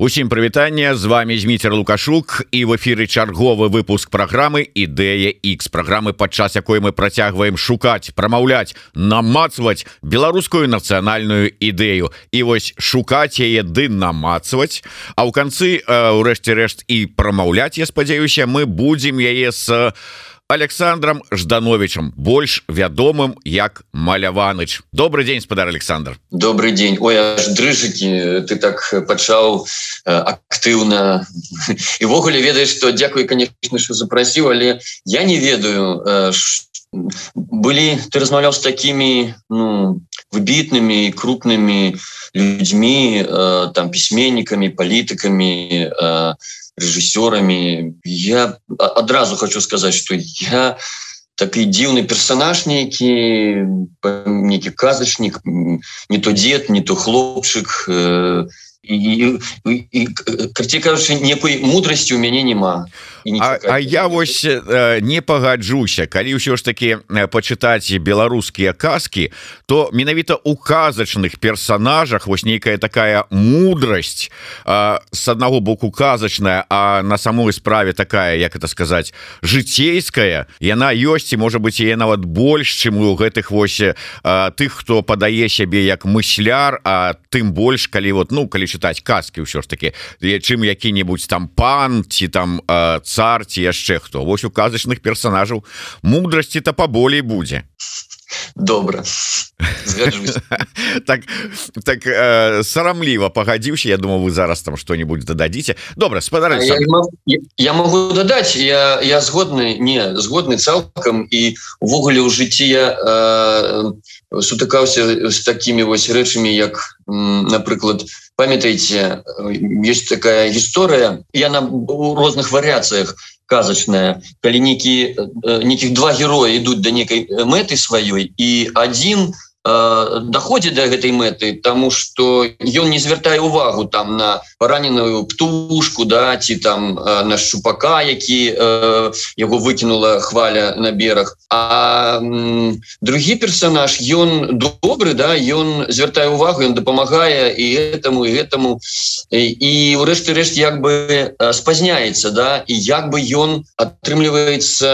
Усім прывітання з вами Зміцер Лукашук і в эфіры чарговы выпуск праграмы ідэя X праграмы падчас якой мы працягваем шукаць прамаўляць намацваць беларускую нацыянальную ідэю. І вось шукаць яе ды намацваць. А ў канцы у рэшце рэшт і прамаўляць я спадзяюся мы будзем яе с александром ждановичем больш вядомым як маляваныч. Добрый день спадар александр. Добрый день. Ой дрыжыкі ты так пачаў э, актыўна івогуле ведаеш что дзякуй конечно что запрасіў але я не ведаю э, былі ты размаўляў с такими ну выбітнымі крупнымі людьми э, там пісьменнікамі палітыкамі э, режиссерами я адразу хочу сказать что я такі дзіўны персонаж нейкі нейкі казачнік не то дед не то хлопчык э, карці кажучы некой мудрасці у мяне няма а, а я вось не пагаджуся. Калі ўсё ж таки пачытаць беларускія казки то менавіта у казачных персонажах вось нейкая такая мудрасць с аднаго боку казачная а на самой справе такая як это сказать жыцейская. Яна ёсць і можа быть яе нават больш чым у гэтых вось тых хто падае сябе як мысляр а тым больш калі вот ну калі чытаць казки ўсё ж таки чым які-нибудь там пан ці там цар ці яшчэ хто. Вось у казачных персонажаў мудрасці то паболей будзе. Добра. Так так э, сарамліва пагадзіўся. Я думаю вы зараз там что-нибудь дададзіце. Добра спадар я, я, я могу дадаць. Я я згодны не згодны цалкам. І увогуле ў жыцці я э, сутыкаўся з такими вось рэчамі як напрыклад памятаеце есть такая гісторыя яна у розных варыяцыях казачная калі нейкі нейкіх два героя ідуць да некай мэты сваёй і один Э, доходит до гэтай мэты тому что ён не звяртае увагу там на параненую птушку да ці там э, на шупака які э, его выкинула хваля на бераг а другі персонаж ён добры да ён звяртае увагу ён дапамагае і этому і этому. І урэшце рэшт як бы спазняется да і як бы ён атрымліваецца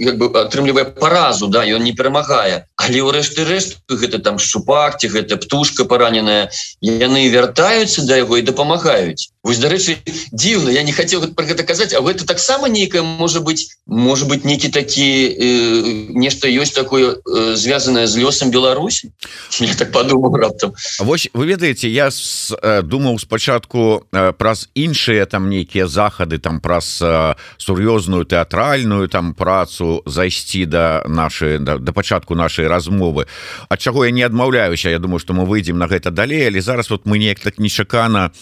як бы атрымлівае паразу да ён не перамагае. Але ўрэшце рэшты рэшт гэта там шчупак ці гэта птушка параненая яны вяртаюцца да яго і дапамагаюць Вось дарэчы дзіўна я не хотел про гэта казаць А гэта таксама нейкая можа быть может быть нейкі такі э, нешта ёсць такое э, звязанное з лёсам Беларусі я так подумал раптам Вось вы ведаеце я с, э, думаў спачатку э, праз іншыя там нейкія захады там праз э, сур'ёзную тэатральную там працу зайсці да нашай да, да пачатку нашай размовы. Ад чаго я не адмаўляюся Я думаю что мы выйдзем на гэта далей але зараз вот мы неяк так нечакана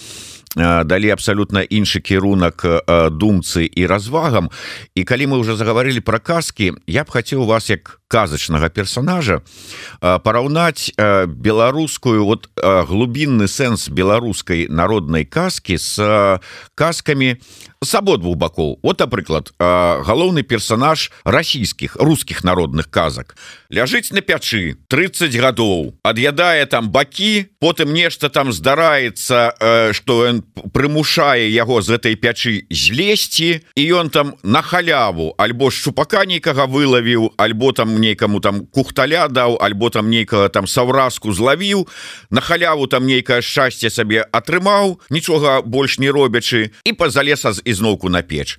далі абсалютна іншы кірунак думцы і развагам. І калі мы уже заговорили про казки я б хацеў вас як казачнага персонажа параўнаць беларускую вот глубінны сэнс беларускай народнай казки с казками с абодвух бакоў вот напрыклад галоўны персонаж расійскіх русских народных казак ляжыць на пячы 30 гадоў ад'ядае там бакі потым нешта там здараецца что ён прымушае яго з этой пячы злезці і ён там на халяву альбо шчупака нейкага вылавіў альбо там нейкаму там кухталя даў альбо там нейкага там саўразку злавіў на халяву там нейкае шчасце сабе атрымаў нічога больш не робячы і па-за леса з ізноўку на печ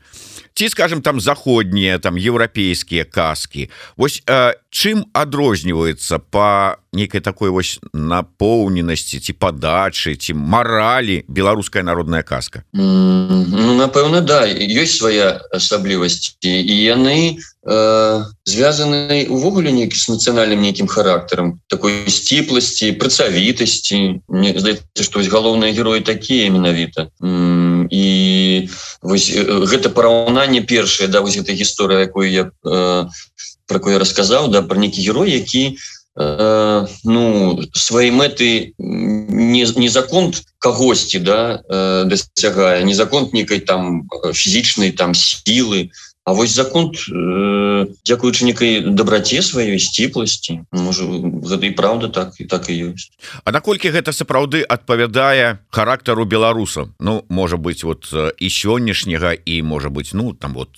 ці скажем там заходнія там еўрапейскія казки Вось э, чым адрозніваецца по нейкай такой вось напоўненасці ці падачы ці маралі беларуская народная казка? Mm, ну, напэўна да ёсць свая асаблівасць. І яны э, звязаны увогуле нейкі з нацыянальным нейкім характарам такой сціпласці працавітасці. Мне здаецца што вось галоўныя героі такія менавіта. Mm, і вось гэта параўнанне першае да вось этой гісторыі якую я э, про кое расказаў да про нейкі герой які э, ну свои мэты не, не закон кагосьці да э, дасягае не закон некай там фізічнай там сілы А вось закон э, дзякуючы некай дабраце сваёй сціпласці можа гэта і правда так і так і ёсць. А наколькі гэта сапраўды адпавядае характару беларусаў? Ну можа быть вот і сённяшняга і можа быть ну там вот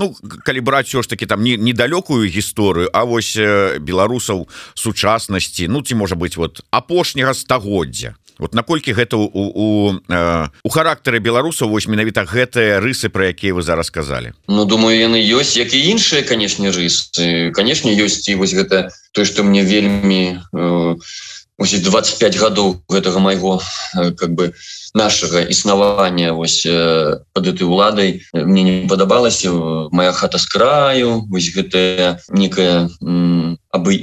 ну калі браць все ж таки там не недалёкую гісторыю А вось беларусаў сучаснасці Ну ці можа быть вот апошняга стагоддзя вот наколькі гэта у у, у характары беларусаў вось менавіта гэтыя рысы про якія вы зараз сказали Ну думаю яны ёсць як і іншыя канешне рысы. Канешне ёсць і вось гэта то что мне вельмі э, 25 гадоў гэтага майго как бы нашага існавання вось под этой уладай. Мне не падабалася моя хата с краю вось гэтая некая абы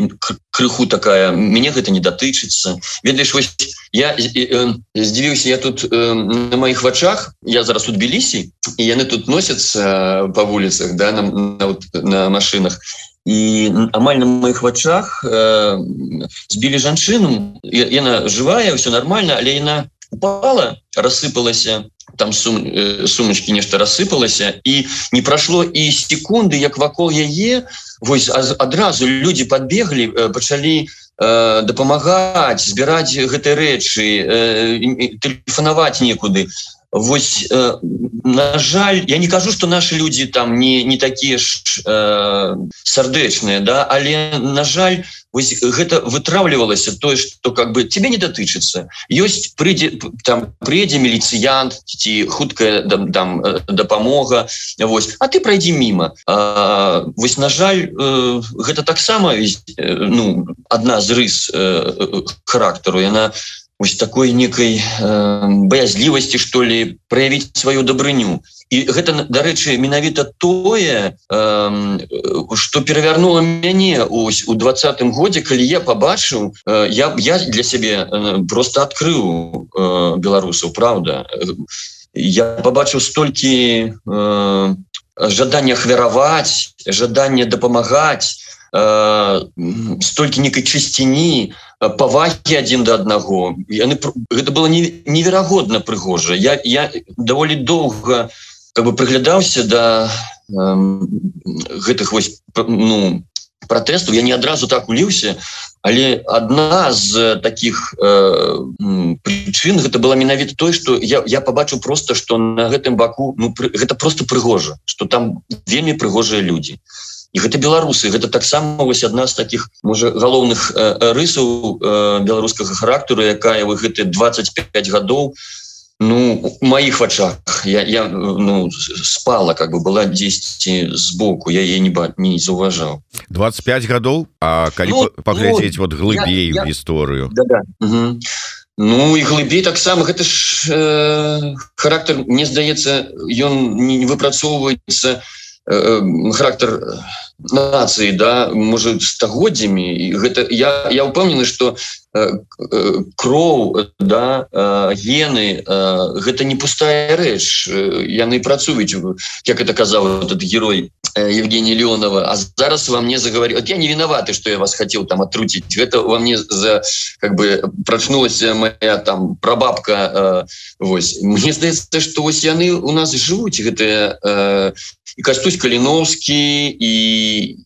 крыху такая мяне гэта не датычыцца ведаеш вось я здзівіўся я тут на маіх вачах я зараз тут белісі і яны тут носятся по вуліцах да на, на, на машинах і амаль на моих вачах э, збілі жанчыну. Яна живая все нормально але яна упала рассыпалася там сум, э, сумочки нешта рассыпалася і не прошло і секунды як вакол яе вось адразу люди подбеглі э, пачалі э, дапамагаць збіраць гэтай рэчы э, тэлефанаваць некуды Вось э, на жаль я не кажу что наши люди там не не такие ж э, сардэчныя да але на жаль вось гэта вытраўлівалася тое что как бы тебе не датычыцца ёсць прыйдзе там прыедзе міліцыянт ці хуткая там, там э, дапамога Вось а ты пройдзі мимо вось на жаль э, гэта таксама э, ну одна з рыс э, характару. Яна ось такой некой э, баязлівасці что ли проявіць сваю дабрыню. І гэта дарэчы менавіта тое э, что перавярнула мяне ось у двадцатым годзе калі я побачыў э, я я для сябе э, просто адкрыў э, беларусаў Праўда. Я побачыў столькі э, жадання ахвяраваць жаданне дапамагаць э, столькі некай чысціні павагі адзін да аднаго. Яны гэта было неверагодна прыгожа. Я я даволі доўга как бы прыглядаўся да э, гэтых вось ну протэсту я не адразу так уліўся але одна з таких э, прычын гэта была менавіта той что я я побачыў просто что на гэтым баку ну пры, гэта просто прыгожа что там вельмі прыгожыя люди і гэта беларусы гэта таксама вось адна з таких можа галоўных э, рысаў э, беларускага характару якая вы гэты 25 гадоў ну моих вачах я, я ну спала как бы была 10 сбоку я ей не ба не заўважаў 25 гадоў А калі ну, паглядзець ну, вот глыбей я, я... гісторыю да, да. Угу. Ну і глыбей таксама гэта ж э, характар мне здаецца ён не выпрацоўваецца э, характар нацыі да может стагоддзямі і гэта я я упэўнены что э, э, кроў да э, гены гэта не пустая рэч. Яны працуюць як это казаў этот герой Евгений Леонова. А зараз вам мне заговорил я не виноваты что я вас хотел там отрутить. Это во мне за как бы прочнулась моя там прабабка э, Вось. Мне здаецца что ось яны у нас живуць гэтыя э, і кастусь каліновскі і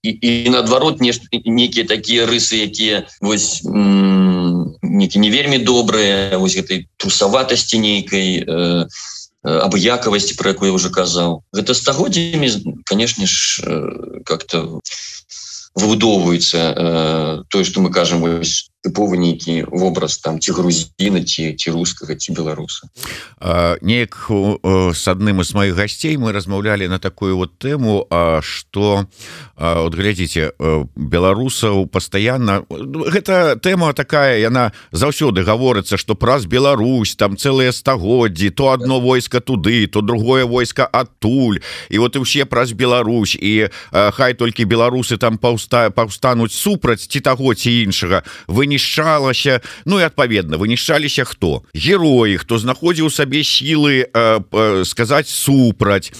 і, і наадварот не некіе такія рысы якія вось некі не вельмі добрыя вось гэтай трусаватасці нейкай э, абыякавасці про якую уже казаў гэта стагоддзямі конечно ж э, как-то выбудоўваецца э, тое что мы кажам вось тыповы нейкі вобраз там ці грузіна ці ці рускага ці беларуса. Неяк с адным из моих гасцей мы размаўлялі на такую вот тэму что вот глядзіце беларусаў постоянно гэта тэма такая яна заўсёды гаворыцца что праз Беларусь там цэлыя стагоддзі то одно войска туды то другое войска адтуль і вот і ўсе праз Беларусь і хай толькі беларусы там паўста паўстануць супраць ці таго ці іншага вы вынішчалася Ну і адпаведна вынішчаліся хто героі хто знаходзіў сабе сілы э, сказаць супраць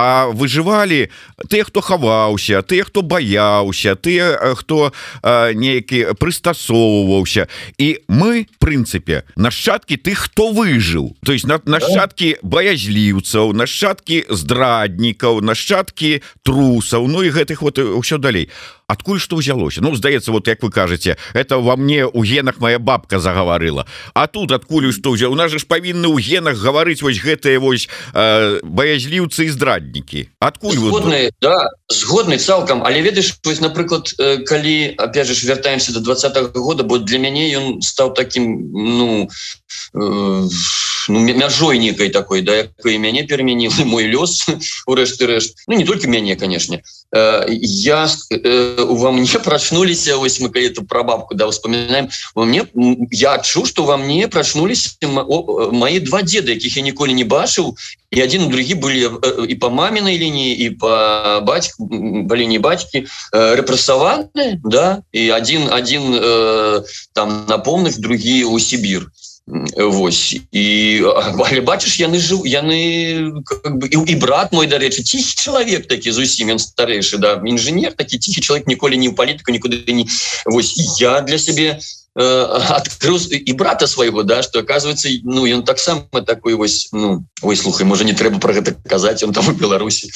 а выжывалі ты хто хаваўся ты хто баяўся ты хто нейкі прыстасоўваўся. І мы прынцыпе нашчадкі ты хто выжыў. То есть на нашчадкі баязліўцаў нашчадкі здраднікаў нашчадкі трусаў Ну і гэтых вот ўсё далей. Адкуль что ўзялося? Ну здаецца вот як вы кажаце это во мне у генах моя бабка загаварыла. А тут адкуль что ўзяў? У нас же ж павінны ў генах гаварыць вось гэтыя вось э, баязліўцы і здраднікі адкуль згодны, вот... да згодны цалкам але ведаеш вось напрыклад э, калі опять же вяртаемся до два -го года бо для мяне ён стаў таким ну э, ну, мяжой некай такой да якой мяне перамяніў мой лёс у рэшты рэшт. Ну не только мяне канешне. э, я э, во мне прачнуліся вось мы эту прабабку да вспоминаем мне я адчу что во мне прачнулись мои два деда якіх я ніколі не бачыў і один другі былі і по маминой лінии і по бацьк былі не бацькі рэпрессаваны да і один один э, там напомных другі у Сібір Вось. І але бачыш яны жыў яны как бы і, і брат мой дарэчы ціхі чалавек такі зусім ён старэйшы да інжынер такі ціхі чалавек ніколі не ў палітыку нікуды не Вось я для сябе открыл і брата свайго да что оказывается ну ён таксама такой вось ну ой слухай можа не трэба про гэта казаць он там у Беларусі.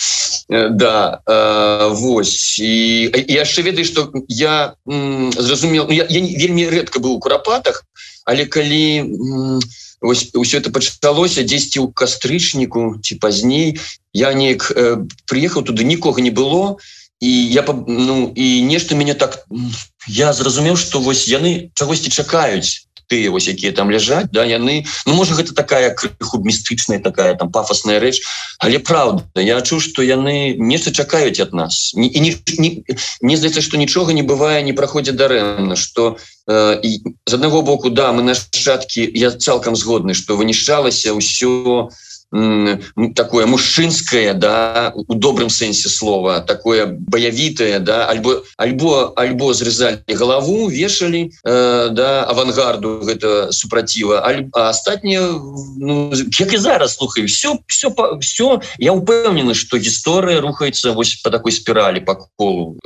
Да э, Вось і яшчэ ведаю что я зразумел я, я вельмі рэдка быў у курапатах але калі ось ўсё это пачалося дзесьці ў кастрычніку ці пазней. Я неяк э, приехал туды нікога не было і я ну і нешта мяне так я зразумеў что вось яны чагосьці чакаюць тыя вось якія там ляжаць да яны ну можа гэта такая крыху містычная такая там пафосная рэч але правда я чу что яны нешта чакаюць ад нас. Не, не, не, не здаецца что нічога не бывае не праходзіць дарэмна что э, з аднаго боку да мы нашчадкі я цалкам згодны что вынішчалася ўсё у такое мужчынское да у добрым сэнсе слова такое баявітае да альбо альбо альбо зрезали галаву вешалі э, да авангарду гэта супраціва астатнія ну, як і зараз слухаю все все все я упэўнены что гісторыя рухаецца вось по такой спіралі по колу.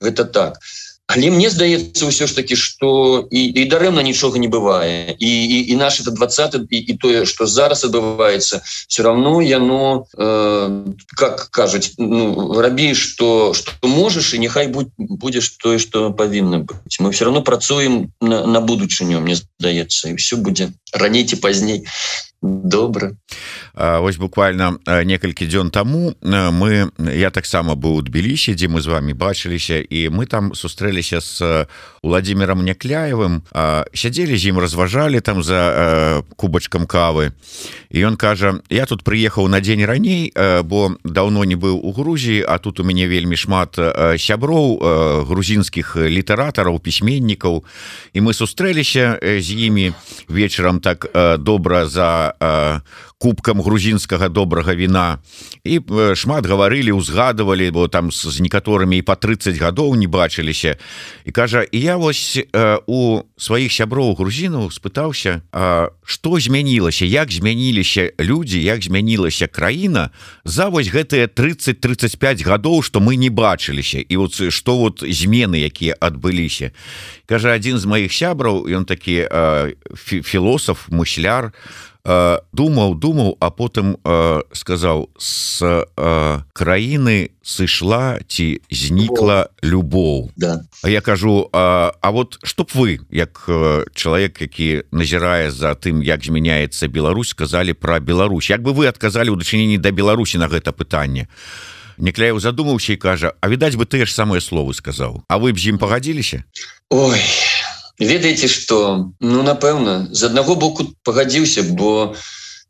Гэта так. а Але мне здаецца ўсё ж таки что і, і дарэмна нічога не бывае. І, і, і наш это 20 і, і тое что зараз адбываецца все равно яно э, как кажуць ну, рабі что что можешь і няхай будь будешь тое что павінна быць. Мы все равно працуем на, на будучыню мне здаецца і все будзе раней ці пазней добра. Вось буквально некалькі дзён таму мы я таксама быў у тбілісе дзе мы з вами бачыліся і мы там сустрэліся с владимиром някляевым сядзелі з ім разважалі там за кубачкам кавы. І ён кажа я тут прыехаў на дзень раней бо давно не быў у Грузіі а тут у мяне вельмі шмат сяброў грузінскіх літаратараў пісьменнікаў і мы сустрэліся з імі вечарам так добра за кубкам грузінскага добрага віна і шмат гаварылі узгадывалі бо там з некаторымі і по 30 гадоў не бачыліся. І кажа і я вось у сваіх сяброў грузінаў спытаўся что змянілася як змяніліся людзі як змянілася краіна за вось гэтыя 30-35 гадоў что мы не бачыліся. І вот что вот змены якія адбыліся. Кажа один з моих сябраў ён такі філосаф мусляр у думаў думаў а потым сказаў с краіны сышла ці знікла любоў да. А я кажу а, а вот чтоб вы як чалавек які назірае за тым як змяняецца Беларусь сказали про Беларусь. Як бы вы адказалі ў дачыненні да Беларусі на гэта пытанне? Некляев задумаўся і кажа А відаць бы тыя ж самыя словы сказаў А вы б з ім пагадзіліся? Ой ведаеце что ну напэўна з аднаго боку пагадзіўся бо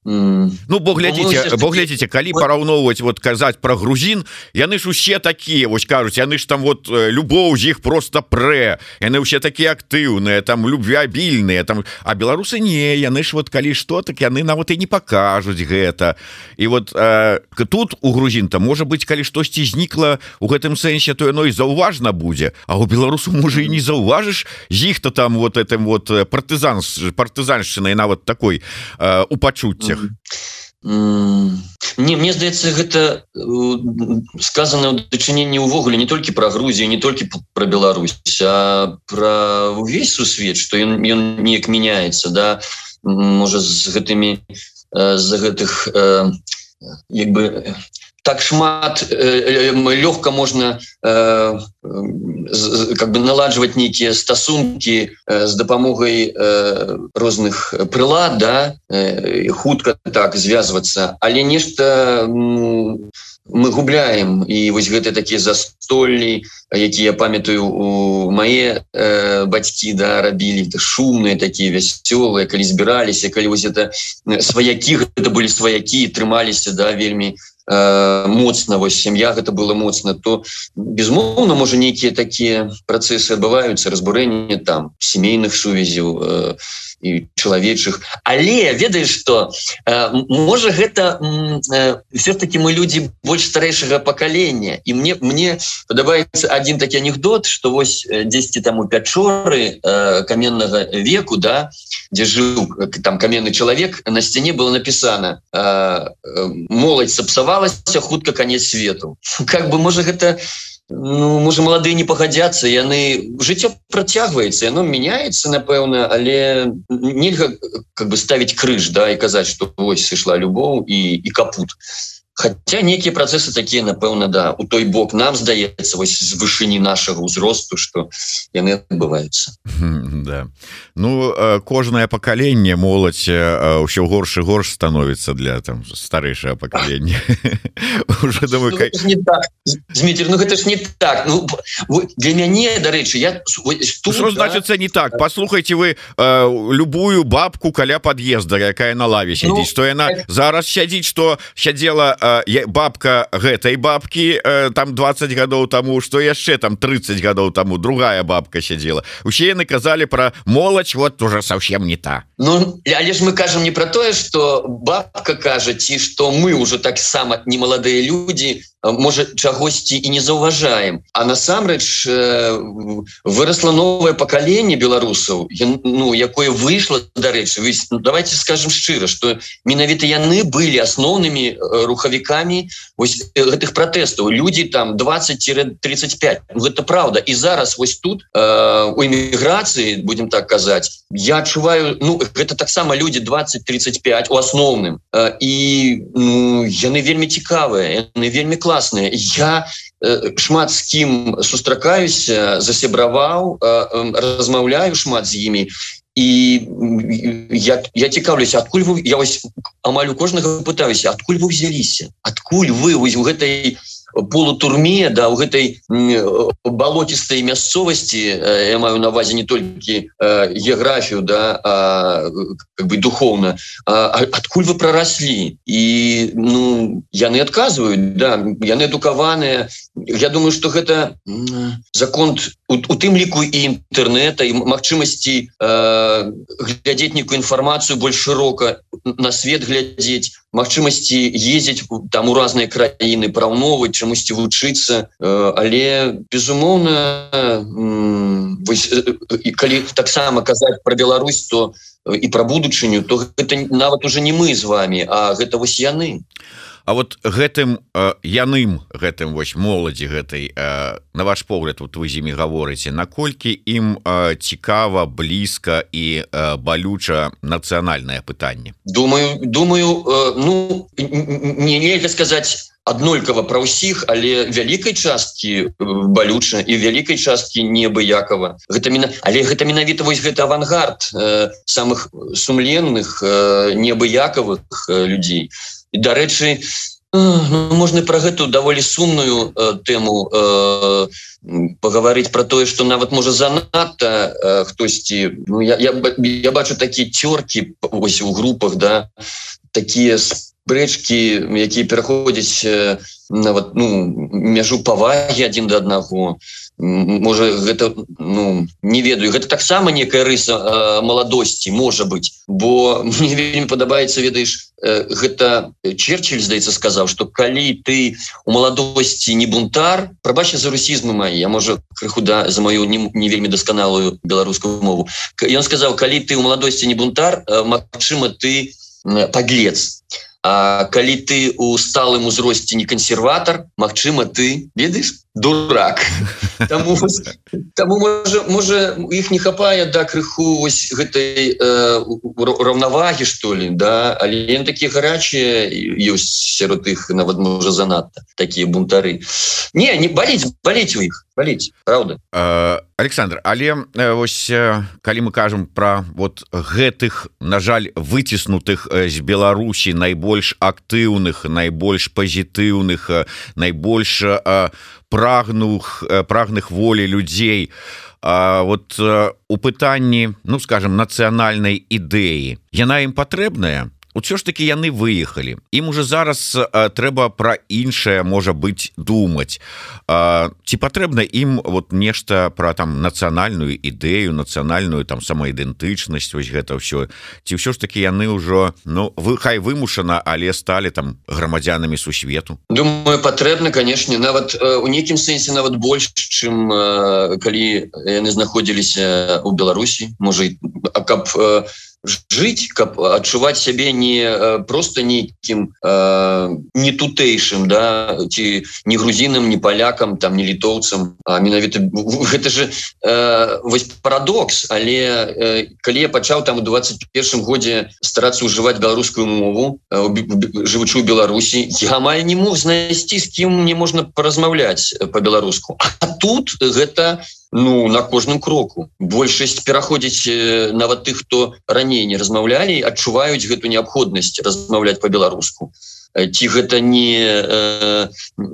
Ну бо глядзіце бо глядзіце калі параўноўваць вот казаць про грузін яны ж усе такія вось кажуць яны ж там вот любоў з іх просто прэ яны ўсе такія актыўныя там любвеабільныя там а беларусы не яны ж вот калі што так яны нават і не пакажуць гэта. І вот э, тут у грузін-то можа быть калі штосьці знікла у гэтым сэнсе то яно і заўважна будзе. А у беларусу можа і не заўважыш з іх-то там вот этим вот партызан партызаншчынай нават такой э, у пачуцці дзецях Mm. не мне здаецца гэта сказано ў дачыненні ўвогуле не толькі пра Грузію не толькі про Беларусь а про увесь сусвет что ён ён неяк меняется да можа з гэтымі з гэтых як бы так шмат э, лёгка можна э, как бы наладжваць нейкія стасункі э, з дапамогай э, розных прылад да э, хутка так звязвацца але нешта ну, мы губляем. І вось гэты такія застоллі якія памятаю у мае э, бацькі да рабілі. Шумныя такія вясцёлыя калі збіраліся калі вось это сваякі это былі сваякі трымаліся да вельмі Э, моцна вось сям'я гэта было моцна то безмоўна можа нейкія такія працэсы адбываюцца разбурэнне там сямейных сувязяў э, чалавечых. Але ведаеш что э, можа гэта э, все-таки мы люди больш старэйшага пакалення. І мне мне падабаецца один такі анекдот что вось 10 там у пячоры э, каменнага веку да дзе жыў там каменны чалавек на сцяне было написано э, э, моладзь сапсавалася хутка конец свету как бы можа гэта не Ну, можа маладыя не пагадзяцца яны жыццё працягваецца яно мяняецца напэўна але нельга как бы ставіць крыж да і казаць што вось сышла любоў і і капут Хаця нейкія працэсы такія напэўна да у той бок нам здаецца вось з вышыні нашага ўзросту што яны адбываюцца да. Ну кожнае пакаленне моладзь ўсё горш і горш становіцца для там старэйшае пакалення уже думаю как... Дмитрий Ну гэта ж не так ну, для мяне дарэчы я тут, да? значится не так послухайте вы э, любую бабку каля подъезда якая на лаве сядзіць ну, что яна э... зараз сядзіць что сядзела э, бабка гэтай бабки э, там 20 гадоў тому что яшчэ там 30 гадоў тому другая бабка сядзела усе яны казалі про моладзь вот уже совсем не та. Ну але ж мы кажам не про тое что бабка кажа ці что мы уже таксама не маладыя люди можа чагосьці і не заўважаем а насамрэч выросла новое пакаленне беларусаў ну якое выйшло дарэчы ну, давайте скажем шчыра что менавіта яны былі асноўнымі рухавікамі ось гэтых пратэстаў. Люди там 20-35 гэта правда і зараз вось тут у эміграцыі будем так казаць я адчуваю ну гэта таксама люди 20-35 у асноўным. І ну, яны вельмі цікавыя яны вельмі класныя. Я э, шмат з кім сустракаюся засябраваў э, размаўляю шмат з імі. і я, я цікаўлюся адкуль вы я вось амаль у кожнага пытаюся адкуль вы взяліся? Адкуль вы вось у гэтай у полутурме да у гэтай балотістай мясцовасці я маю навазе не толькі геаграфію да а, как бы духовно адкуль вы прораслі і ну яны адказваюць да яны адукаваныя Я думаю что гэта закон у, у тым ліку і інтэрнета і магчымасці глядзець некую інфармацыю больш шырока на свет глядзець магчымасці ездзіць там у разныя краіны параўноваць чамусьці вучыцца але безумоўна калі таксама казаць про Беларусь то і пра будучыню то гэта нават уже не мы з вами а гэта вось яны. А вот гэтым э, яным гэтым вось моладзі гэтай э, на ваш погляд вот вы зімі гаворыце наколькі ім э, цікава блізка і э, балюча нацыянальнае пытанне? Думаю думаю э, ну не нельга сказаць аднолькава пра ўсіх але вялікай часткі балюча і вялікай часткі небыякова гэта міна але гэта менавіта вось гэта авангард э, самых сумленных э, небыякавых э, людзей. І дарэчы ну, можна про гэту даволі сумную э, тэму э, паговорыць про тое что нават можа занадта э, хтосьці ну, я, я, я бачу такія цёркі ось у групах да такія спрэчкі якія пераходзяць э, нават ну мяжу павагі адзін да аднаго. Можа гэта ну не ведаю. Гэта таксама некая рыса э, маладосці можа быть бо мне падабаецца ведаеш э, гэта черчилль здаецца сказаў что калі ты у маладосці не бунтар прабача за русізмы мои я можа крыху да за мою не, не вельмі дасканалую беларускую мову. Ён сказаў калі ты у маладосці не бунтар э, Мачыма ты подлец А калі ты у сталым узросце не кансерватор Мачыма ты ведаешь дурак. Таму, таму можа, можа іх не хапае да крыху вось гэтай э, раўнавагі што ли да? Але такія гарачыя ёсць сярод іх нават можа занадта такія бунтары. Не не баліць баліць у іх баліць Праўда. Э, Александр але э, вось э, калі мы кажам про вот гэтых на жаль выціснутых з Беларусі найбольш актыўных найбольш пазітыўных найбольш прагнух прагных волі людзей а вот у пытанні ну скажем нацыянальнай ідэі яна ім патрэбная ўсё ж таки яны выехалі. Ім уже зараз а, трэба про іншае можа быть думаць. А, ці патрэбна ім вот нешта про там нацыянальную ідэю нацыянальную там самаідэнтычнасць вось гэта ўсё? Ці ўсё ж таки яны ўжо ну вы хай вымушана але сталі там грамадзянамі сусвету? Думаю патрэбна канешне нават у нейкім сэнсе нават больш чым калі яны знаходзіліся у Беларусі. Можа каб у жить каб адчуваць сябе не просто нейкім э, не тутэйшым да ці не грузінам не палякам там не літоўцам менавіта гэта же э, вось парадокс але э, калі я пачаў там у 21 годзе старацца ўжываць беларускую мову э, жывучу Беларусі я амаль не мог знайсці з кім мне можна паразмаўляць по-беларуску а тут гэта ну на кожным кроку. Большасць пераходзіць нават тых хто раней не размаўлялі адчуваюць гэту неабходнасць размаўляць по-беларуску ці гэта не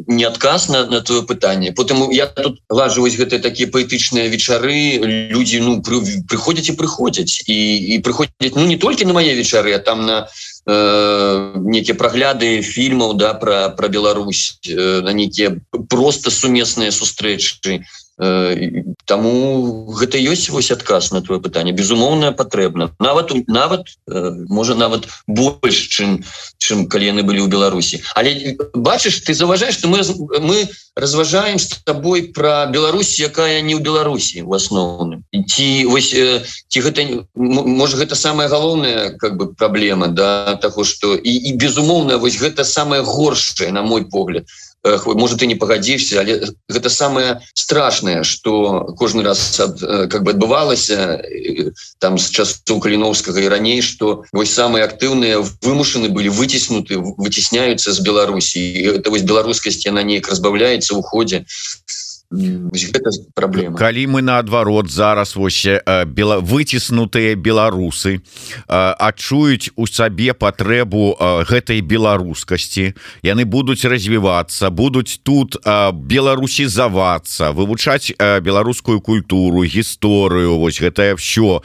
не адказ на, на твоё пытанне. Потым я тут лажваюсь гэтыя такія паэтычныя вечары. Людзі ну пры, прыходзяць і прыходзяць. І, і прыходзяць ну не толькі на мае вечары а там на э, нейкія прагляды фільмаў да про про Беларусь э, на нейкія просто сумесныя сустрэчы Таму гэта ёсць вось адказ на твоё пытанне. Безумоўна патрэбна. Нават нават можа нават больш чым чым калі яны былі ў Беларусі. Але бачыш ты заважаешь что мы мы разважаем с тобой про Беларусь якая не ў Беларусі в асноўным. Ці вось ці гэта можа гэта самая галоўная как бы праблема да таго что і, і безумоўна вось гэта самое горшае на мой погляд то может ты не пагадзіишься але гэта самое страшное что кожны раз ад, как бы адбывалася там с часу каліновскага і раней что вось самые актыўныя вымушаны были выціснуты выцісняются з Беларусі. Это вось беларускасць яна неяк разбавляется у ходе проблема. Калі мы наадварот зараз вось бела выціснутыя беларусы адчуюць у сабе патрэбу гэтай беларускасці яны будуць развівацца будуць тут беларусізавацца вывучаць беларускую культуру гісторыю вось гэтае все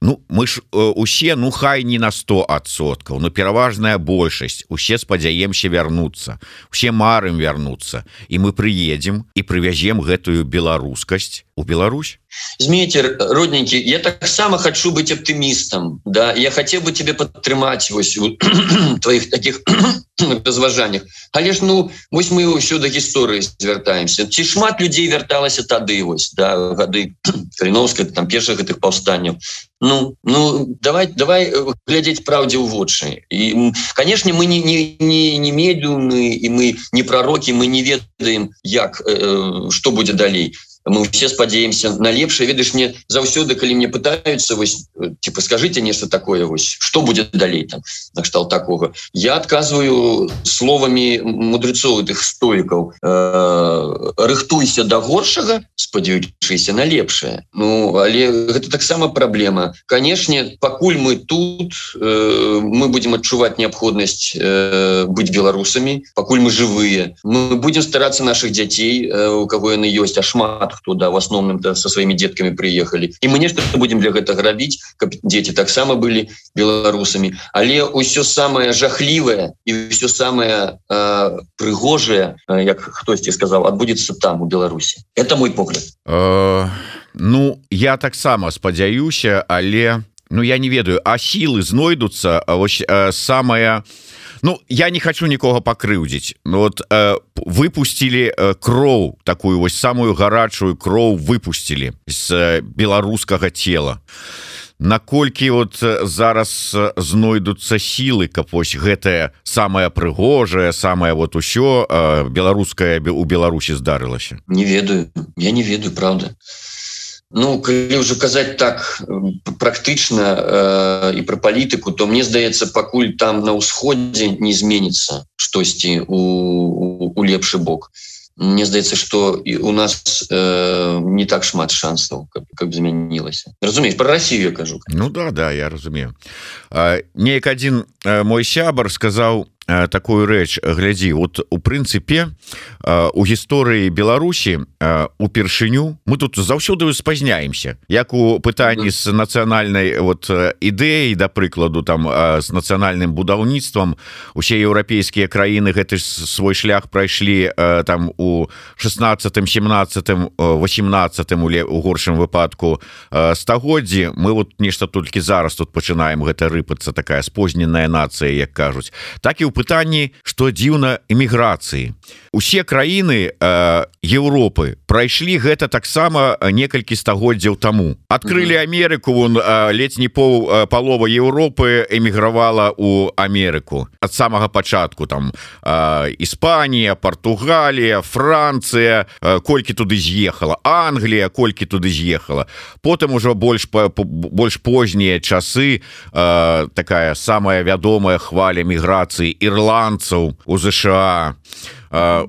ну мы ж усе ну хай не на 100соткаў но пераважная большасць усе спадзяемся вярнуцца все марым вярнуцца. І мы прыедем і прывязем прывязем гэтую беларускасць у Беларусь? Змейте родненький я таксама хочу быть оптимистом да я хотел бы тебе падтрымаць вось твоих таких разважаниях але ж ну вось мы ўсё до гісторыі звяртаемся ці шмат людзей вярталася тады вось да гады каліновска там першых гэтых паўстанняў ну ну давай давай глядзець праўдзе ў вочы і конечно мы не не не, не медлюны і мы не пророкі мы не ведаем як э, что будзе далей мы все спадзеемся на лепшае ведаешь мне заўсёды калі мне пытаются вось типа скажите нешта такое вось что будет далей там накштал такого. Я отказываю словами мудрецов этих стоиков. Э, рыхтуйся до горшага спадзяючыся на лепшае Ну але гэта таксама праблема. Канешне пакуль мы тут э, мы будем адчуваць неабходнасць э, быть беларусамі. Пакуль мы живые мы будем стараться наших дзяцей э, у кого яны ёсць а шмат шмат да в асноўным да, со сваімі деткамі приехали. І мы нешта будем для гэтага рабіць каб дети таксама былі беларусамі але ўсё самое жахлівое і все самое э, прыгожее як хтосьці сказал адбудется там у Беларусі. Это мой погляд. Э, Ну я таксама спадзяюся але ну я не ведаю а сілы знойдуцца вось э, самая Ну я не хочу нікога пакрыўдзіць. Ну вот э, выпустили э, кроў такую вось самую гарачую кроў выпустили з э, беларускага тела наколькі вот зараз знойдуцца сілы каб вось гэтае самае прыгожае самае вот усё беларускае у Беларусі здарылася? Не ведаю. Я не ведаю правда Ну калі ўжо казаць так практычна э, і пра палітыку то мне здаецца пакуль там на ўсходзе не зменіцца штосьці у, у, у лепшы бок. Мне здаецца что і у нас э, не так шмат шансаў каб, каб змянілася. Разумееш про Россию кажу Ну да да я разумею. Неяк один мой сябар сказаў такую рэч глядзі вот у прынцыпе э, у гісторыі Беларусі э, упершыню мы тут заўсёды спазняемся. Як у пытанні з нацыянальнай вот ідэі да прыкладу там з нацыянальным будаўніцтвам. Усе еўрапейскія краіны гэты свой шлях прайшлі там у 16 17 18 у горшым выпадку стагоддзі. Мы вот нешта толькі зараз тут пачынаем. Гэта рыпацца такая спозненая нацыя як кажуць. Так і у пытанні что дзіўна эміграцыі усе краіны э, Европы прайшлі гэта таксама некалькі стагоддзяў таму. Открыли Амерыку вон э, ледзь не пол э, палова Европы эмігравала у Амерыку. Ад самага пачатку там э, Іспанія Португалія Францыя э, колькі туды з'ехала Англія колькі туды з'ехала. Потым ужо больш по больш познія часы э, такая самая вядомая хваля міграцыі ірландцаў у ЗША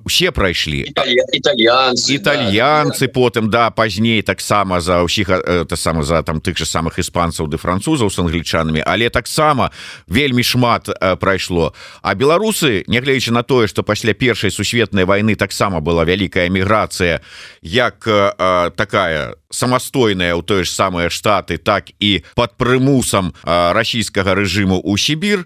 усе прайшлі італьянцы італьянцы да, потым да. пазней таксама за ўсіх это сама за там тых же самых іспанцаў ды французаў с англічанамі але таксама вельмі шмат прайшло а беларусы нягледзячы на тое что пасля першай сусветнай войны таксама была вялікая міграцыя як а, такая самастойная ў тое ж самыя штаты так і под прымусам расійскага рэжыму у Сібір.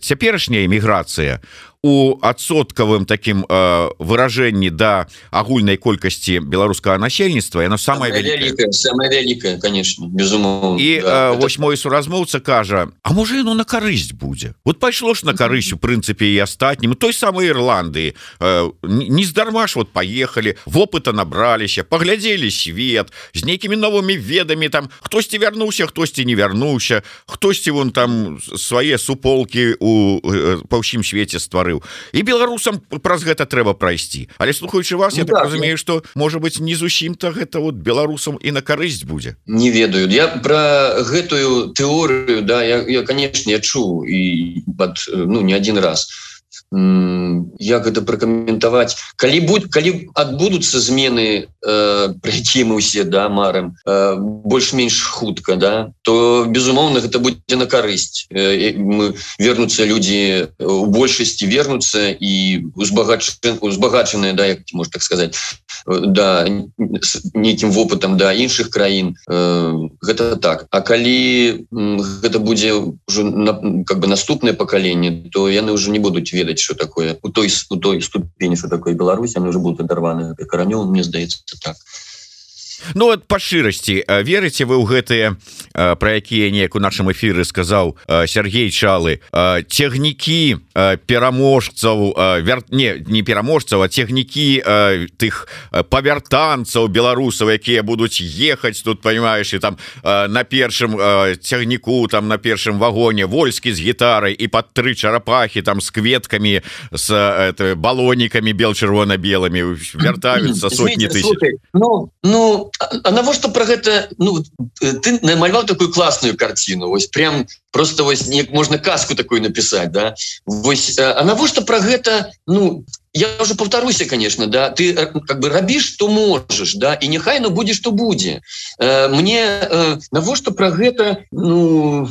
Цяперашняя эміграцыя у адсоткавым таким э, выражэнні да агульнай колькасці беларускага насельніцтва яно вялікае самое вялікае конечно безумоўно і да, э, вось мой суразмоўца кажа А можа яно на карысць будзе вот пайшло ж на карысць у прынцыпе і астатнім той самой Ірландыі э, не здарма ж вот поехали вопыта набраліся паглядзелі свет з нейкімі новымі ведамі там хтосьці вярнуўся хтосьці не вярнуўся хтосьці вон там свае суполки у э, па ўсім свеце стварыў гаварыў і беларусам праз гэта трэба прайсці. Але слухаючы вас ну, я так, так разумею что можа быть не зусім-то гэта вот беларусам і на карысць будзе. Не ведаю. Я про гэтую тэорыю да я, я канешне чу і под ну не один раз. то як гэта пракаментаваць калі будь калі адбудуцца змены э, про якія мы усе да марым э, больш-менш хутка да то безумоўна гэта будзе на карысць э, мы вернуцца людзі у большасці вернуцца і узбагач узбагачаныя да як можна так сказать да нейкім вопытам да іншых краін э, гэта так. А калі гэта будзе ўжо как бы наступнае пакаленне то яны ўжо не будуць ведаць ведаць что такое у той у той ступені что такое Беларусь они уже будут оторваны каранём мне здаецца так Ну вот по шчырасці верыце вы ў гэтыя про якія неяк у нашым эфиры сказаў Сергей чалы цягнікі пераможцаў вер... не не пераможцаў а цягнікі тых павяртанцаў беларусаў якія будуць ехаць тут понимаешь і там на першым цягніку там на першым вагоне вольскі з гітарай і под тры чарапахи там с кветкамі с балонікамі бел чырвона-белымі вяртаюцца сотні тысяч. ну ну а навошта про гэта ну ты намаляваў такую классную картину вось прям просто вось неяк можна казку такую написать да? Вось а навошта про гэта ну я уже повторуся конечно да? Ты как бы рабіш что можешь да? І няхай ну будзе что будзе. Э, мне э, навошта про гэта ну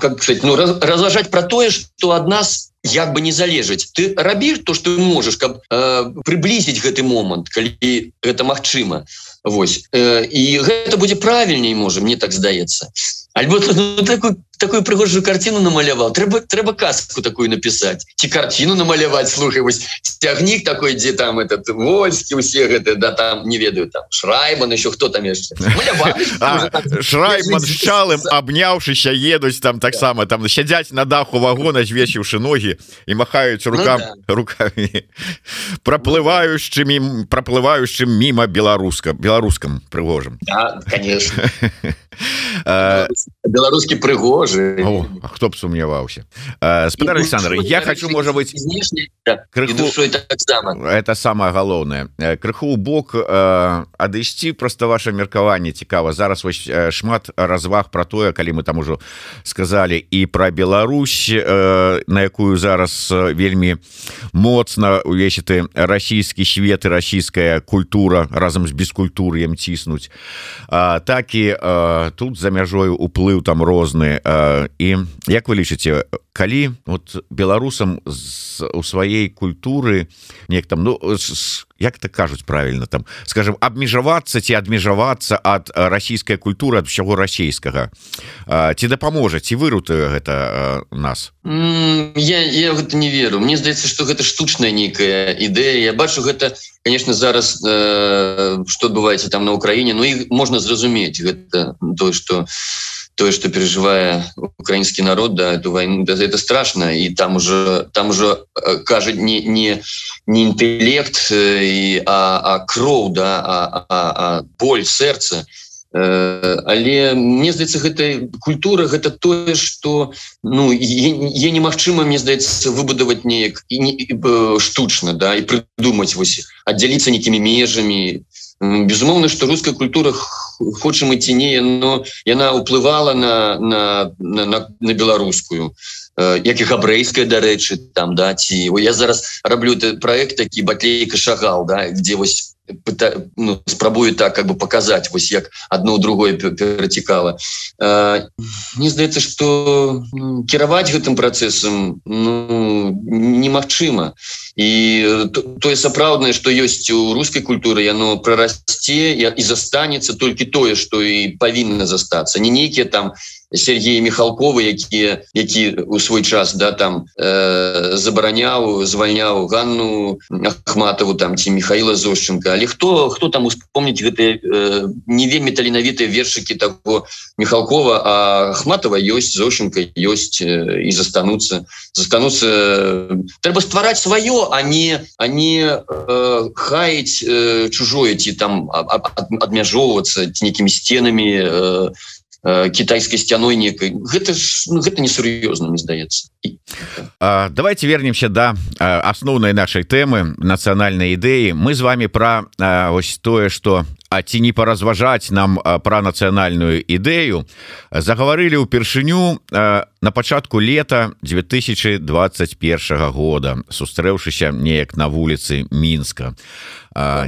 как сказать ну раз, разважать про тое что ад нас як бы не залежаць ты рабіш то что можешь каб э, приблизить гэты момант калі гэта магчыма Вось. Э, і гэта будзе правільней можа мне так здаецца альбо ну, такую такую прыгожую картину намаляваў трэба трэба казку такую написать ці картину намаляваць слухай вось цягнік такой дзе там этот вольскі усе гэты да там не ведаю там шрайман еще хто там яшчэ шрайман чалым абняўшыся едуць там таксама там сядзяць на даху вагона звесіўшы ногі і махаюць рукам ну, да. руками. Проплываючымі проплываючым мімо беларуска беларускам прыгожым да, конечно беларускі прыгожы хто б сумняваўся спадар Александр я хочу можа быть это самое галоўнае крыху бок адысці просто ваше меркаванне цікава зараз вось шмат разваг про тое калі мы там ужо сказали і про Беларусь на якую зараз вельмі моцна увесь ты расійскі свет і расійская культура разам з бескультур'ем ціснуць. Так і тут за мяжою уплыў там розны і як вы лічыце калі вот беларусам у сваёй культуры неяк там ну як так кажуць правильно там скажем абмежавацца ці адмежавацца ад расійскай культуры ад усяго расійскага. Ці дапаможа ці вырутаю гэта нас? Mm, я, я гэта не веру. Мне здаецца что гэта штучная нейкая ідэя. Я бачу гэта конечно зараз э, что адбываецца там на Украіне Ну і можна зразумець гэта то что тое что переживая украинский народ да эту войну да, это страшно. И там уже там уже э, кажет не не не интеллект э, и а, а кроў да а, а, а боль сердца э, але мне здаецца гэтай культура гэта тое что ну я немагчыма мне здаецца выбудаваць неяк і не штучна да и придумать вось отделиться некімі межамі безумоўна что русская культура хочам ці не но яна уплывала на на, на, на, на беларускую. Як і габрэйская дарэчы там да ці я зараз раблю проект такі батлейка шагал да где вось ну, спрабую так как бы показать вось як одно другое перацікала не здаецца что ну, кіраваць гэтым процессом ну, немагчыма і тое сапраўднае что ёсць у русской культуры яно прорасце і застанецца толькі тое что і павінна застацца не нейкія там не Сергея михалковы якія які у свой час да там э, забараняў звальняў Ганну ахматову там ці михаила зощенко. Але хто хто там успомніць гэты э, не вельмі таленавітыя вершыкі того михалкова а ахматова ёсць зощенко ёсць э, і застануцца застануцца э, трэба ствараць сваё а не они э, хаять э, чужое ці там адмяжоўвацца нейкімі сценамі э, Э, китайской сцяной некой. Гэта ж ну, гэта несур'ёзна не здаецца. Давайте вернемся да, асноўнай нашай тэмы нацыянальнай ідэі мы з вами про ось тое что А ці не паразважаць нам пра нацыянальную ідэю загаварылі ўпершыню на пачатку лета 2021 года сустрэўшыся неяк на вуліцы мінска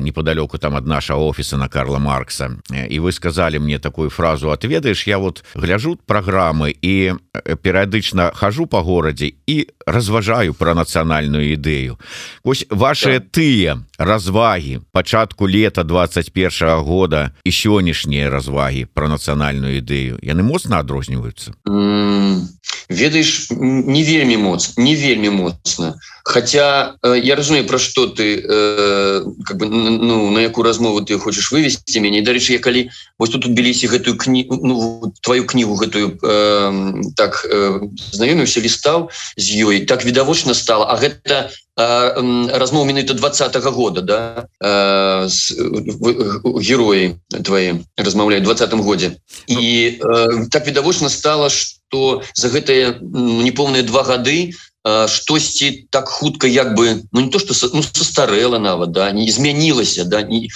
неподалёку там ад наша офіса на Карла маркса. І вы сказали мне такую фразу отведаешь я вот гляжу праграмы і перыядычна хожу по горадзе і разважаю про нацыянальную ідэю ось ваши тыя развагі пачатку лета 21 -го года і сённяшнія развагі про нацыянальную ідэю яны моцна адрозніваюцца? Mm, ведаеш не вельмі моц не вельмі моцна хотя э, я разумею про что ты э, как бы ну на якую размову ты хочешь вывести мяне дарэчы я калі вось тут убіліся гэтую книгу ну, твою книгу гэтую э, так э, знаёміўся лістаў з ёй так відавочна стало. А гэта размоў менавіта двадцатого года да? Э, героі твои размаўляют двадцатым годзе і э, так відавочна стало что за гэтые неполныя два гады штосьці так хутка як бы ну не то что ну, состарэла нават да не змянілася да не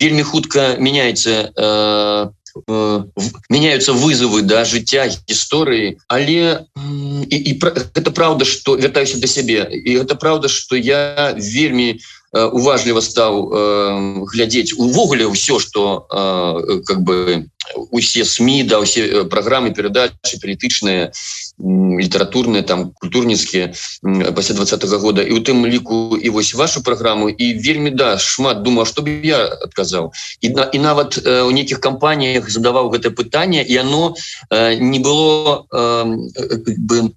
вельмі хутка меняется э, Э, меняются вызовы да жыцця гісторыі але і, і это правда что вяртаюся до сябе і это правда что я вельмі э, уважліва стаў э, глядзець увогуле ўсё что э, как бы усе сМ да усе э, программы передачи палітычныя літаратурныя там культурніцкія пасля двадцатого года. І у тым ліку і вось вашу программу і вельмі да шмат думаю чтобы я адказаў і на і нават э, у нейкіх кампаніях задаваў гэта пытанне і оно э, не было бы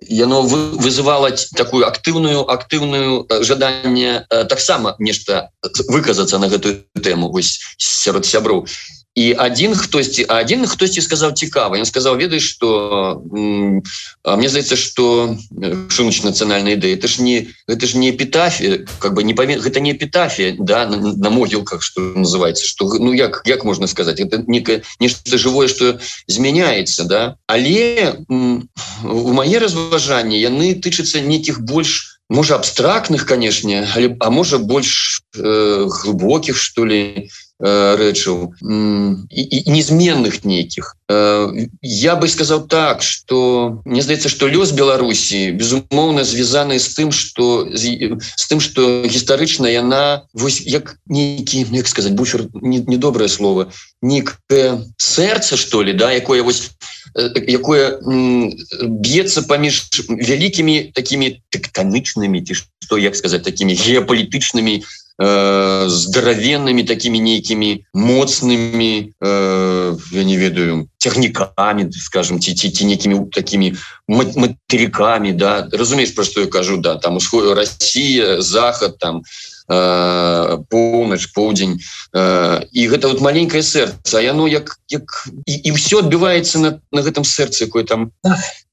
яно вызывала такую актыўную актыўную жаданне таксама нешта выказацца на гэтую тэму вось сярод сяброў. І один хтосьці один хтосьці сказаў цікава ён сказаў ведаеш что мне здаецца что шумч нацыянальная ідэя это ж не это ж не эпітафія как бы не памя гэта не эпітафія да на, на могілках что называется что ну як як можна сказать? Это некое нешта живое что змяняется да? Але у мае разважанні яны тычацца нейкіх больш можа абстрактных канешне а можа больш э, глубокіх что ли Э, рэчаў незменных нейкіх э, я бы сказал так что мне здаецца что лёс Беларусі безумоўна звязаны з тым что з тым что гістарычна яна вось як нейкі як сказать буфер недобрае не слово некое сэрца что ли да якое вось э, якое б'ецца паміж вялікімі такими тэктанычнымі ці что як сказать такими геапалітычнымі э, здаравенными такими нейкими моцными э, я не ведаю техниками скажем ці, ці, ці некими такими материками да. Разумеешь про что я кажу да. Там усход Россия заход там э, полночь полдень. Э, и гэта вот маленькое сердце. Яно як, як и, и все отбивается на, на гэтым сердце какой там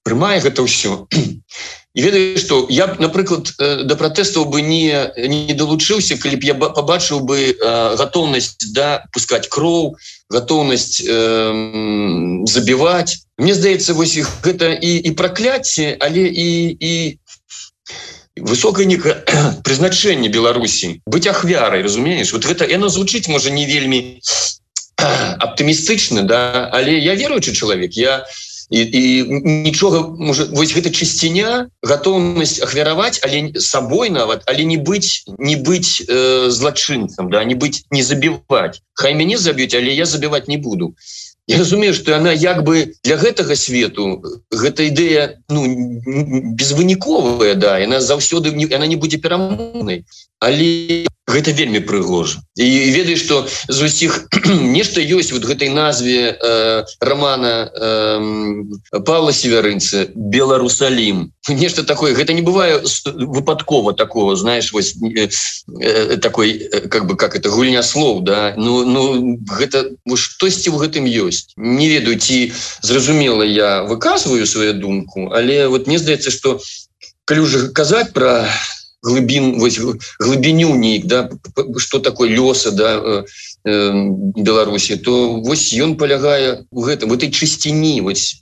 прямая гэта все і ведаю что я напрыклад э, да пратэстаў бы не не далучыўся калі б я побачыў бы э, готовнасць да пускать кроў готовнасць э, забіваць. Мне здаецца вось іх гэта і і пракляцце але і і высокое не прызначэнне Беларусі. Быть ахвярай разумееш? Вот гэта яно звучыць можа не вельмі аптымістычна да але я веруючы чалавек я не і, нічога можа вось гэта чысціня готовнасць ахвяраваць але сабой нават але не быць не быць э, злачынцам да не быць не забіваць хай мяне заб'юць але я забіваць не буду. Я разумею что она як бы для гэтага свету гэта ідэя ну безвыніковая да яна заўсёды она не будзе перамоўнай. Але гэта вельмі прыгожа. І ведаеш что з усіх нешта ёсць вот гэтай назве э, романа э, Павла северынцы беларусалім нешта такое. Гэта не бывае выпадкова такого знаешь вось э, э, такой э, как бы как это гульня слов да? Ну ну гэта штосьці в гэтым ёсць. Не ведаю ці зразумела я выказываю свою думку але вот мне здаецца что калі уже казаць про глыбін вось глыбіню нейк да что такое лёса да э, э, беларусі то вось ён палягае у гэтым в этой чысціні вось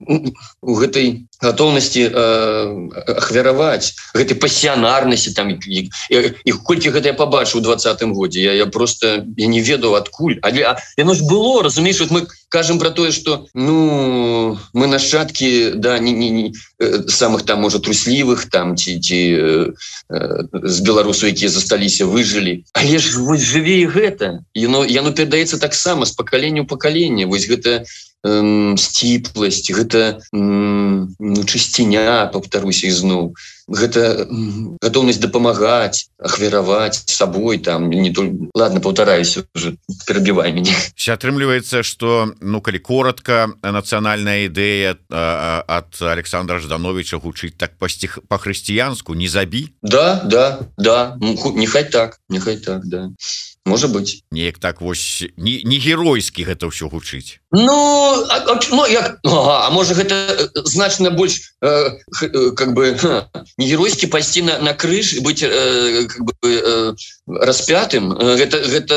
у гэтай готовнасці э, ахвяраваць гэтай пасіянарнасці там іх колькі гэта я побачыў двадцатым годзе. Я я просто я не ведаў адкуль. Але яно ж было разумееш вот мы кажем про тое что ну мы нашчадкі да не, не, не э, самых там можа труслівых там ці ці э, з беларусу якія засталіся выжылі. Але ж вось жыве гэта. Яно яно перадаецца таксама з пакаленню пакалення вось гэта не сціпласць гэта ну, чысціня повторуся ізноў. Гэта готовнасць дапамагаць ахвяраваць сабой там не только ладно полтараюсь уже перабівай мяне. Атрымліваецца что ну калі коротко нацыянальная ідэя от Александра ждановича гучыць так пастих по-хрысціянску не забі да да да. Нехай так нехай так да может быть неяк так вось не, не геройскі гэта ўсё гучыць. Ну а, ну як ну, а, а можа гэта значна больш э, э, как бы ха, не геройскі пайсці на, на крыж быть э, как бы э, распятым. Гэта гэта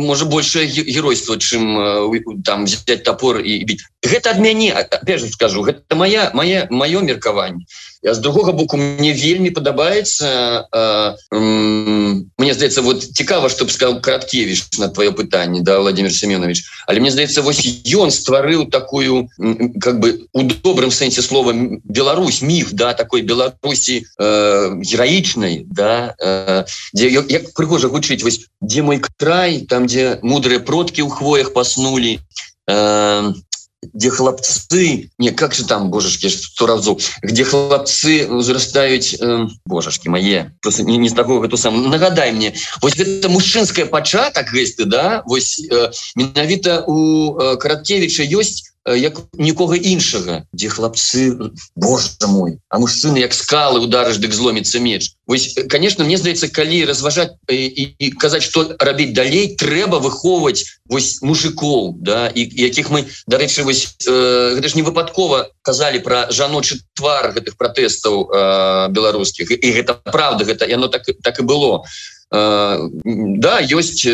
можа большее геройство чым э, там взять топор і бить. Гэта ад мяне опять же скажу гэта моя моя маё меркаванне з другога боку мне вельмі падабаецца э, э, мне здаецца вот цікава чтобы сказал краткевич на твоё пытанне да владимир семенович але мне здаецца вось ён стварыў такую как бы у добрым сэнсе слова Беларусь міф да такой беларусі э, гераічнай да э, дзе як прыгожа гучыць вось дзе мой край там дзе мудрыя продкі ў хвоях паснули э, где хлопцы не как же там божешки сто разу где хлопцы узрастаюць э, божашки мои просто не, не с такого эту сам нагадай мне вот это мужчынская пачатак гэсты да вось э, менавіта у э, караткевича есть як нікога іншага дзе хлапцы Боже мой а мужчыны як скалы ударыш дык зломіцца меч. Вось конечно мне здаецца калі разважаць і, і казаць что рабіць далей трэба выхоўваць вось мужикоў да і якіх мы дарэчы вось э, гэта ж не выпадкова казалі про жаночы твар гэтых пратэстаў э, беларускіх. І, і гэта правда гэта яно так так і было да ёсць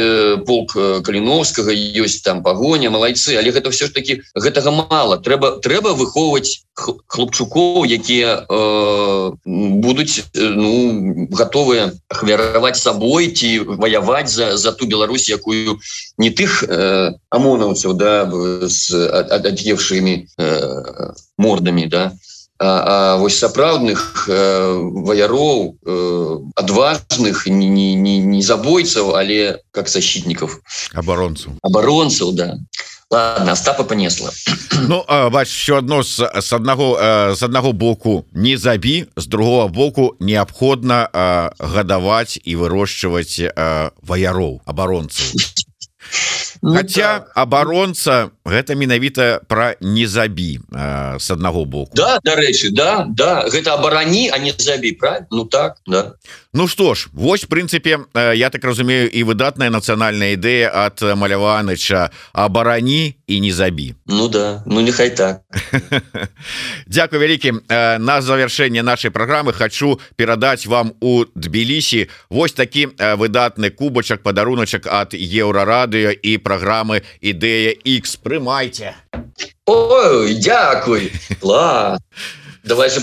полк каліновскага ёсць там пагоня малайцы але гэта все ж таки гэтага мало трэба трэба выхоўваць хлопчукоў якія э, будуць ну готовыя ахвяраваць сабой ці ваяваць за за ту Беларусь якую не тых э, амонаўцаў да з ад'евшымі э, мордамі да. то А, а вось сапраўдных э, ваяроў э, адважных не, не, не, не забойцаў але как защитников. Абаронцаў абаронцаў да. Ладно, Остапа понесла Ну бач еще одно с, с одного с одного боку не забі с другого боку неабходна гадаваць і вырошчваць ваяроў абаронцаў ну, Хаця да. абаронца гэта менавіта пра не забі э, с аднаго боку. Да дарэчы да да. Гэта абарані а не забі правильно? Ну так да. Ну что ж вось прынцыпе я так разумею і выдатная нацыянальная ідэя ад маляваныча абарані і не забі Ну да ну нехай так. Дякую вялікі на завяршэнне нашай праграмы хочу перадаць вам у тбілісі Вось такі выдатны кубачак падаруначак ад еўрарадыё і праграмы ідэя X прымайце! Ой дзякуй ла давай же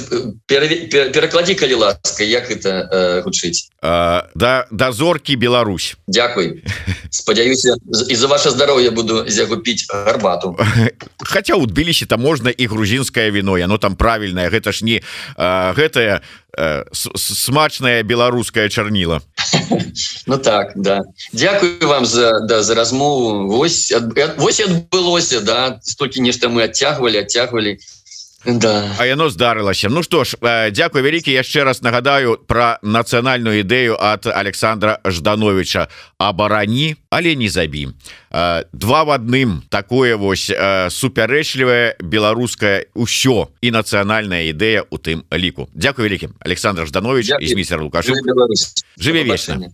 перакладі калі ласка як это э, гучыць да да зоркі Беларусь. Дякуй спадзяюся из-за ваше здароўе буду загупіць гарбату. Хаця у тбілісі там можна і грузінскае віно яно там правільнае гэта ж не гэтае смачная беларуская чарніла. Ну так да. Дякую вам за да за размову. Вось вось адбылося да. Столькі нешта мы адцягвалі адцягвалі Да. А яно здарылася. Ну што ж Дякую вялікі яшчэ раз нагадаю про нацыянальную ідэю от Александра ждановича абарані але не забі два в адным. Такое вось супярэчлівае беларускае ўсё і нацыянальная ідэя у тым ліку. Дякую вялікім Александр жданович і міссер лукаш жыве вечна